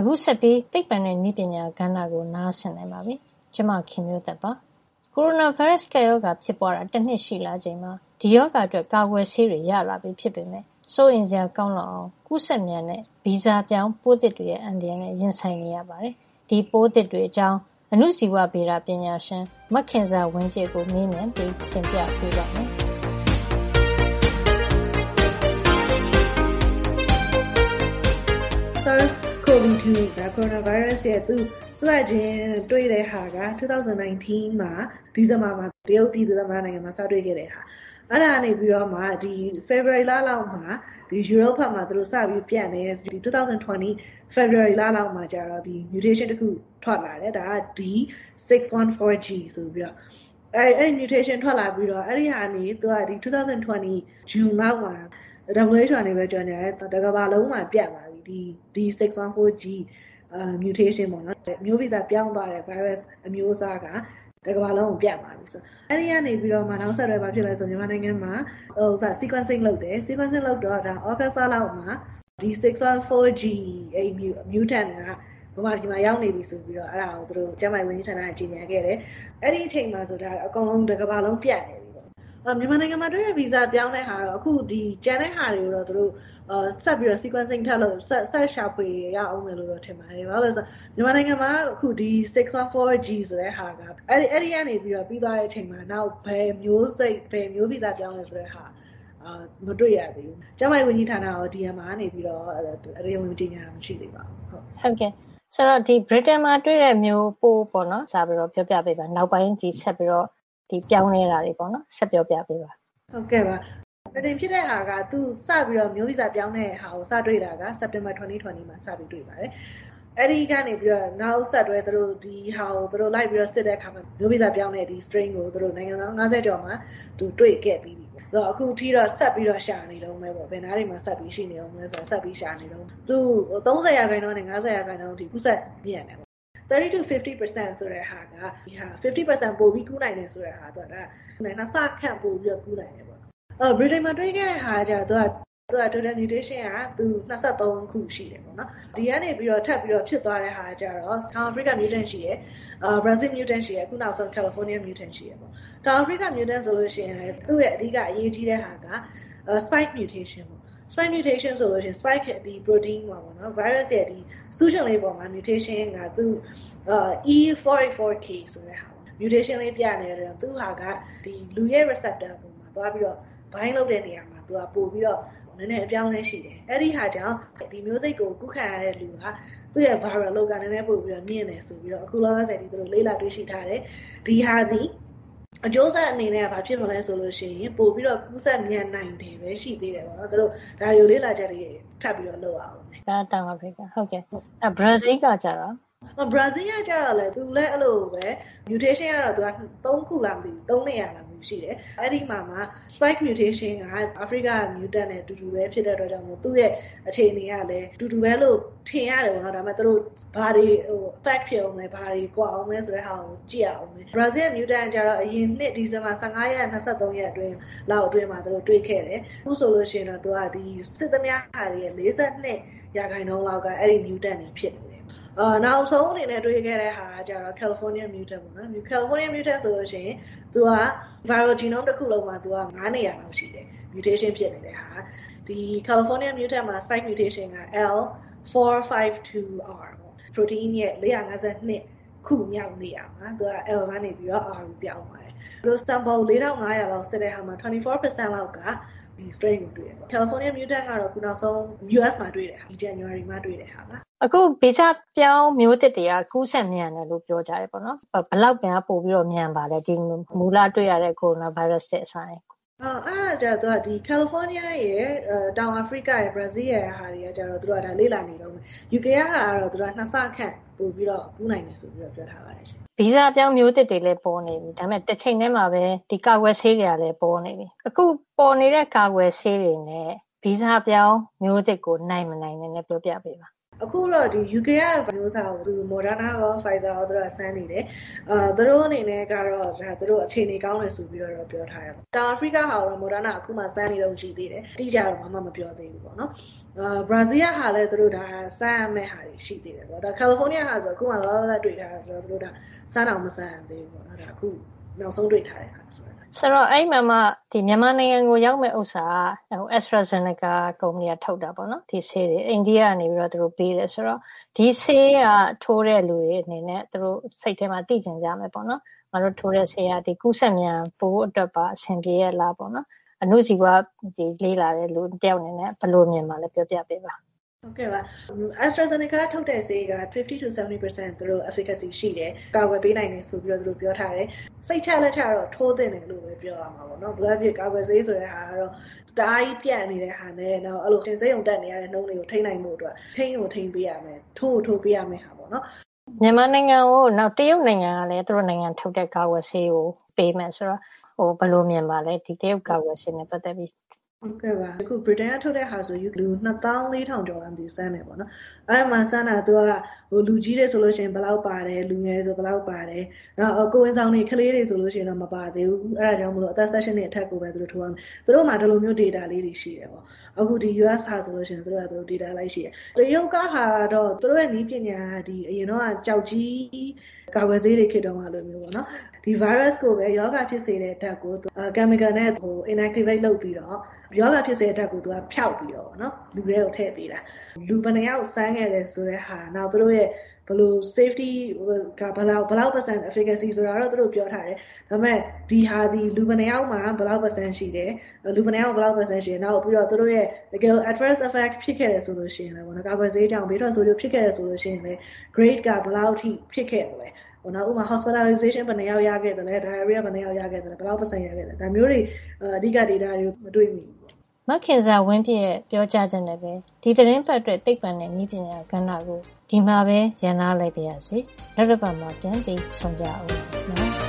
အခုဆက်ပြီး သိပ္ပံနဲ့နည်းပညာကဏ္ဍကို နားဆင်နိုင်ပါပြီ။ကျွန်မ ခင်မျိုးသက်ပါ။ကိုရိုနာဗိုင်းရပ်စ် ကပ်ရောဂါ ဖြစ်ပွားတာ တနှစ်ရှိလာချိန်မှာ ဒီရောဂါအတွက် ကာကွယ်ဆေးတွေ ရလာပြီ ဖြစ်ပေမယ့် စိုးရိမ်စရာ ကောင်းလောက်အောင် ကူးစက်မြန်တဲ့ ဗီဇပြောင်းပိုးသစ်တွေရဲ့ အန္တရာယ်နဲ့ ရင်ဆိုင်နေရပါတယ်။ဒီပိုးသစ်တွေအကြောင်း အဏုဇီဝဗေဒပညာရှင် မခင်ဇာဝင်းပြည့်ကို မေးမြန်းပြီး တင်ပြပေးပါမယ်။ SARS-CoV-2 က coronavirus ရဲ့ သူစစချင်းတွေ့တဲ့ဟာက2019မှာဒီဇင်ဘာမှာတရုတ်ပြည်သူ့သမ္မတနိုင်ငံမှာစတွေ့ခဲ့တဲ့ဟာအဲ့ဒါနေပြီးတော့မှဒီ February လလောက်မှာဒီ Europe ဘက်မှာသူတို့စပြီးပြန့်တယ်ဒီ2020 February လလောက်မှာကျတော့ဒီ mutation တစ်ခုထွက်လာတယ်ဒါက D614G ဆိုပြီးတော့အဲ့အဲ့ mutation ထွက်လာပြီးတော့အဲ့ဒီဟာနေသူကဒီ2020 June လောက်မှာ WHO အနေနဲ့ကြော်ညာတယ်တကဘာလုံးမှာပြန့်လာပြီဒီ D614G mutation ပေါ့နော်မျိုးဗီဇပြောင်းသွားတဲ့ virus အမျိုးအစားကတကမ္ဘာလုံးကိုပြတ်သွားပြီဆိုအဲ့ဒီကနေပြီးတော့မှနောက်ဆက်တွဲမှာဖြစ်လဲဆိုမြန်မာနိုင်ငံမှာဟိုစ sequencing လုပ်တယ် sequencing လုပ်တော့ဒါ August လောက်မှာဒီ 614G အဲ့ mutant ကဘုမာဒီမှာရောက်နေပြီဆိုပြီးတော့အဲ့ဒါကိုသူတို့ကျန်းမာရေးဝန်ကြီးဌာနကကြီးညာခဲ့တယ်အဲ့ဒီအချိန်မှာဆိုဒါအကုန်လုံးတကမ္ဘာလုံးပြတ်နေပြီ မြန်မာနိုင်ငံမှာတွေ့ရဗီဇပြောင်းတဲ့ဟာတော့ အခုဒီကျန်တဲ့ဟာတွေကိုတော့ သူတို့ဆက်ပြီးတော့ sequencing ထပ်လို့ဆက်ဆက်ရှာဖွေရအောင်မယ်လို့တော့ ထင်ပါတယ်။ဘာလို့လဲဆိုတော့ မြန်မာနိုင်ငံမှာ အခုဒီ 614G ဆိုတဲ့ဟာက အဲ့ဒီအဲ့ဒီကနေပြီးတော့ ပြီးသွားတဲ့အချိန်မှာ နောက်ဘယ်မျိုးစိတ် ဘယ်မျိုးဗီဇပြောင်းလဲဆိုတဲ့ဟာအာမတွေ့ရသေးဘူး။ကျမရဲ့ဝန်ကြီးဌာနရော DM ကနေပြီးတော့အရေးဝင်ကြီးညာမရှိသေးပါဘူး။ဟုတ်ဟုတ်ကဲ့ ဆိုတော့ဒီ Britain မှာတွေ့တဲ့မျိုးပို့ပေါ့နော်စာပြီးတော့ ပြောပြပေးပါ နောက်ပိုင်းဒီဆက်ပြီးတော့ ဒီပြောင်းနေတာတွေပေါ့နော်ဆက်ပြောပြပေးပါဟုတ်ကဲ့ပါပထမဖြစ်တဲ့ဟာကသူစပြီးတော့မျိုးဗီဇပြောင်းတဲ့ဟာကိုစတွေ့တာက September 2020မှာစပြီးတွေ့ပါတယ်အဲ့ဒီကနေပြီးတော့နောက်ဆက်တွဲသူတို့ဒီဟာကိုသူတို့လိုက်ပြီးတော့စစ်တဲ့အခါမှာမျိုးဗီဇပြောင်းတဲ့ဒီ strain ကိုသူတို့နိုင်ငံသား50ကျော်မှာသူတွေ့ခဲ့ပြီးပြီ။ဆိုတော့အခုထိတော့ဆက်ပြီးတော့ရှာနေတော့မယ်ပေါ့။ဘယ်နားတွေမှာဆက်ပြီးရှိနေအောင်လဲဆိုတော့ဆက်ပြီးရှာနေတော့သူ30ရာခိုင်နှုန်းနဲ့50ရာခိုင်နှုန်းထိကုဆက်မြင့်တယ် 30 to 50%ဆိုတဲ့ဟာကဒီဟာ50%ပိုပြီးကူးနိုင်တယ်ဆိုတဲ့ဟာတော့ဒါနှစ်ဆခန့်ပိုပြီးတော့ကူးနိုင်တယ်ပေါ့။အဲ Britain မှာတွေ့ခဲ့တဲ့ဟာကျတော့သူက total mutation ကသူ23ခုရှိတယ်ပေါ့နော်ဒီကနေပြီးတော့ထပ်ပြီးတော့ဖြစ်သွားတဲ့ဟာကျတော့ South Africa mutant ရှိရယ်အာ Brazil mutant ရှိရယ်အခုနောက်ဆုံး California mutant ရှိရယ်ပေါ့ South Africa mutant ဆိုလို့ရှိရင်လည်းသူ့ရဲ့အဓိကအရေးကြီးတဲ့ဟာက spike mutation ပေါ့ spike mutation ဆိုလို့ရှိရင် spike ဒီ protein မှာပေါ့နော် virus ရဲ့ဒီ susion လေးပေါ်မှာ mutation ကသူ E484K ဆိုတဲ့ဟာ mutation လေးပြနေတယ်သူဟာကဒီလူရဲ့ receptor ပုံမှာသွားပြီးတော့ bind လုပ်တဲ့နေရာမှာသူကပို့ပြီးတော့နည်းနည်းအပြောင်းလဲရှိတယ်အဲ့ဒီဟာကြောင့်ဒီမျိုးစိတ်ကိုကုခံရတဲ့လူကသူ့ရဲ့ viral load ကနည်းနည်းပို့ပြီးတော့မြင့်တယ်ဆိုပြီးတော့အခုလောလောဆယ်ဒီသူတို့လေးလာတွေ့ရှိထားတယ်ဒီဟာဒီ အကျိုးဆက်အနေနဲ့ဘာဖြစ်မလဲဆိုလို့ရှိရင်ပို့ပြီးတော့ကူးဆက်မြန်နိုင်တယ်ပဲရှိသေးတယ်ပေါ့နော်သူတို့ဒါတွေကိုလေးလာချက်တွေထပ်ပြီးတော့လုပ်အောင်ဒါတောင်အာဖရိကဟုတ်ကဲ့အဲဘရာဇီးကကြတော့ဘရာဇီးကကြတော့လေသူလည်းအဲ့လိုပဲ mutation ကတော့သူက3ခုလားမသိဘူး3နေရာလားမသိ ရှိတယ်အဲ့ဒီမှာမှာ spike mutation ကအာဖရိက mutant နဲ့တူတူပဲဖြစ်တဲ့အတွက်ကြောင့်မို့သူ့ရဲ့အခြေအနေကလည်းတူတူပဲလို့ထင်ရတယ်ပေါ့နော်ဒါပေမဲ့သူတို့ဘာတွေဟို effect ဖြစ်အောင်လဲဘာတွေကွာအောင်လဲဆိုတဲ့ဟာကိုကြည့်အောင်မယ် Brazil mutant ကျတော့အရင်နှစ်ဒီဇင်ဘာ15ရက်23ရက်အတွင်းလောက်အတွင်းမှာသူတို့တွေ့ခဲ့တယ်အခုဆိုလို့ရှိရင်တော့သူကဒီစစ်သမားဟာတွေရဲ့42ရာခိုင်နှုန်းလောက်ကအဲ့ဒီ mutant တွေဖြစ်နေတယ် အာနောက်ဆုံးအနေနဲ့တွေ့ခဲ့တဲ့ဟာကကျတော့ California mutant ပေါ့နော် California mutant ဆိုလို့ရှိရင်သူက viral genome တစ်ခုလုံးမှာသူက9နေရာလောက်ရှိတယ် mutation ဖြစ်နေတဲ့ဟာဒီ California mutant မှာ spike mutation က L452R ပေါ့ protein ရဲ့452ခုမြောက်နေရမှာသူက L ကနေပြီးတော့ R ပြောင်းပါတယ်သူ sample 4500လောက်စစ်တဲ့ဟာမှာ24%လောက်ကဒီ strain ကိုတွေ့တယ်ပေါ့ California mutant ကတော့ခုနောက်ဆုံး US မှာတွေ့တယ်ဟာဒီ January မှာတွေ့တယ်ဟာပါ အခုဗီဇပြောင်းမျိုးသစ်တွေကကူးစက်မြန်တယ်လို့ပြောကြတယ်ပေါ့နော်ဘလောက်ပြန်ပို့ပြီးတော့မြန်ပါလဲဒီမူလတွေ့ရတဲ့ကိုရိုနာဗိုင်းရပ်စ်ရဲ့အဆိုင်အော်အဲ့ဒါကြတော့ဒီကယ်လီဖိုးနီးယားရဲ့တောင်အာဖရိကရဲ့ဘရာဇီးရဲ့ဟာတွေကကြတော့သူတို့ကဒါလေ့လာနေတော့မယ် UK ကတော့သူတို့ကနှစ်ဆခန့်ပို့ပြီးတော့ကူးနိုင်တယ်ဆိုပြီးတော့ပြောထားပါတယ်ရှင်ဗီဇပြောင်းမျိုးသစ်တွေလည်းပေါ်နေပြီဒါပေမဲ့တစ်ချိန်တည်းမှာပဲဒီကာကွယ်ဆေးတွေကလည်းပေါ်နေပြီအခုပေါ်နေတဲ့ကာကွယ်ဆေးတွေနဲ့ဗီဇပြောင်းမျိုးသစ်ကိုနိုင်မနိုင်နဲ့ပြောပြပေးပါ အခုတော့ဒီ UK ကမျိုးစားကိုသူ Moderna ရော Pfizer ရောသူတို့ကစမ်းနေတယ်အာသူတို့အနေနဲ့ကတော့ဒါသူတို့အခြေအနေကောင်းတယ်ဆိုပြီးတော့ပြောထားတယ်ပေါ့တောင်အာဖရိကဟာတော့ Moderna အခုမှစမ်းနေတော့ရှိသေးတယ်တိကျတော့ဘာမှမပြောသေးဘူးပေါ့နော်အာဘရာဇီးကဟာလည်းသူတို့ဒါစမ်းရမယ့်ဟာတွေရှိသေးတယ်ပေါ့ဒါကယ်လီဖိုးနီးယားဟာဆိုအခုမှလောလောဆယ်တွေ့ထားတာဆိုတော့သူတို့ဒါစမ်းအောင်မစမ်းသေးဘူးပေါ့နော်ဒါအခု နောက်ဆုံးတွေ့ထားတဲ့ဟာဆိုတော့ဆိုတော့အဲ့မှာမှဒီမြန်မာနိုင်ငံကိုရောက်မဲ့ဥစ္စာကဟို AstraZeneca ကုမ္ပဏီကထုတ်တာပေါ့နော်ဒီဆေးတွေအိန္ဒိယကနေပြီးတော့သူတို့ပေးတယ်ဆိုတော့ဒီဆေးကထိုးတဲ့လူတွေအနေနဲ့သူတို့စိတ်ထဲမှာသိကျင်ကြမယ်ပေါ့နော်ငါတို့ထိုးတဲ့ဆေးကဒီကုသမြန်ပိုးအတွက်ပါအဆင်ပြေရလားပေါ့နော်အနုစီကဒီလေးလာတဲ့လူတယောက်အနေနဲ့ဘယ်လိုမြင်မှာလဲပြောပြပေးပါ ဟုတ်ကဲ့ပါ AstraZeneca ထုတ်တဲ့ဆေးက50 to 70%သူတို့ efficacy ရှိတယ်ကာကွယ်ပေးနိုင်တယ်ဆိုပြီးတော့သူတို့ပြောထားတယ်စိတ်ချလက်ချတော့ထိုးသင့်တယ်လို့ပဲပြောရမှာပေါ့နော်ဘယ်ဖြစ်ကာကွယ်ဆေးဆိုတဲ့ဟာကတော့တအားကြီးပြန့်နေတဲ့ဟာနဲ့တော့အဲ့လိုသင်စိတ်ုံတက်နေရတဲ့နှုံးတွေကိုထိနိုင်မှုအတွက်ထိန်းကိုထိန်းပေးရမယ်ထိုးကိုထိုးပေးရမယ်ဟာပေါ့နော်မြန်မာနိုင်ငံကိုနောက်တရုတ်နိုင်ငံကလည်းသူတို့နိုင်ငံထုတ်တဲ့ကာကွယ်ဆေးကိုပေးမယ်ဆိုတော့ဟိုဘယ်လိုမြင်ပါလဲဒီတရုတ်ကာကွယ်ဆေးနဲ့ပတ်သက်ပြီး ဟုတ်ကဲ့ပါအခု Britain ကထုတ်တဲ့ဟာဆိုယူလူ2400ကျော်လားမသိစမ်းတယ်ပေါ့နော်အဲ့မှာစမ်းတာသူကဟိုလူကြီးတွေဆိုလို့ရှိရင်ဘယ်လောက်ပါတယ်လူငယ်ဆိုဘယ်လောက်ပါတယ်နောက်ကိုဝင်ဆောင်တွေကလေးတွေဆိုလို့ရှိရင်တော့မပါသေးဘူးအဲ့ဒါကြောင့်မလို့အသက် session တွေအထက်ကိုပဲသူတို့ထိုးရမယ်သူတို့မှာဒီလိုမျိုး data လေးတွေရှိတယ်ပေါ့အခုဒီ US ဟာဆိုလို့ရှိရင်သူတို့ကသူတို့ data လိုက်ရှိတယ်တရုတ်ကဟာတော့သူတို့ရဲ့နည်းပညာဒီအရင်တော့ကြောက်ကြီး ကာကွယ်ဆေးတွေခေတ်တုန်းကလိုမျိုးပေါ့နော်ဒီ virus ကိုပဲယောဂဖြစ်စေတဲ့ဓာတ်ကို chemical နဲ့ဟို inactivate လုပ်ပြီးတော့ယောဂဖြစ်စေတဲ့ဓာတ်ကိုသူကဖျောက်ပြီးတော့နော်လူတွေကိုထည့်ပေးတာလူဘယ်နှယောက်စမ်းခဲ့တယ်ဆိုတဲ့ဟာနောက်သူတို့ရဲ့ ဘလို့ safety ကဘလောက်ဘလောက် percent efficacy ဆိုတာတော့သူတို့ပြောထားတယ်ဒါပေမဲ့ဒီဟာဒီလူဘယ်နှယောက်မှာဘလောက် percent ရှိတယ်လူဘယ်နှယောက်ဘလောက် percent ရှိတယ်နောက်ပြီးတော့သူတို့ရဲ့ legal adverse effect ဖြစ်ခဲ့တယ်ဆိုလို့ရှိရင်လည်းဘောနော်ကာကွယ်ဆေးကြောင့်ဘေးထွက်ဆိုးကျိုးဖြစ်ခဲ့တယ်ဆိုလို့ရှိရင်လည်း grade ကဘလောက်ထိဖြစ်ခဲ့တယ်လဲဟိုနောက်ဥမာ hospitalization ဘယ်နှယောက်ရခဲ့တယ်လဲ diarrhea ဘယ်နှယောက်ရခဲ့တယ်လဲဘယ်လောက် percent ရခဲ့တယ်ဒါမျိုးတွေအဓိက data တွေမတွေ့မိဘူး မခင်စာဝင်းပြည့်ရဲ့ပြောကြားချက်နဲ့ပဲဒီသတင်းပတ်အတွက်သိပ္ပံနဲ့နည်းပညာကဏ္ဍကိုဒီမှာပဲရန်နာလိုက်ပါရစေနောက်တစ်ပတ်မှာပြန်ပြီးဆုံကြအောင်နော်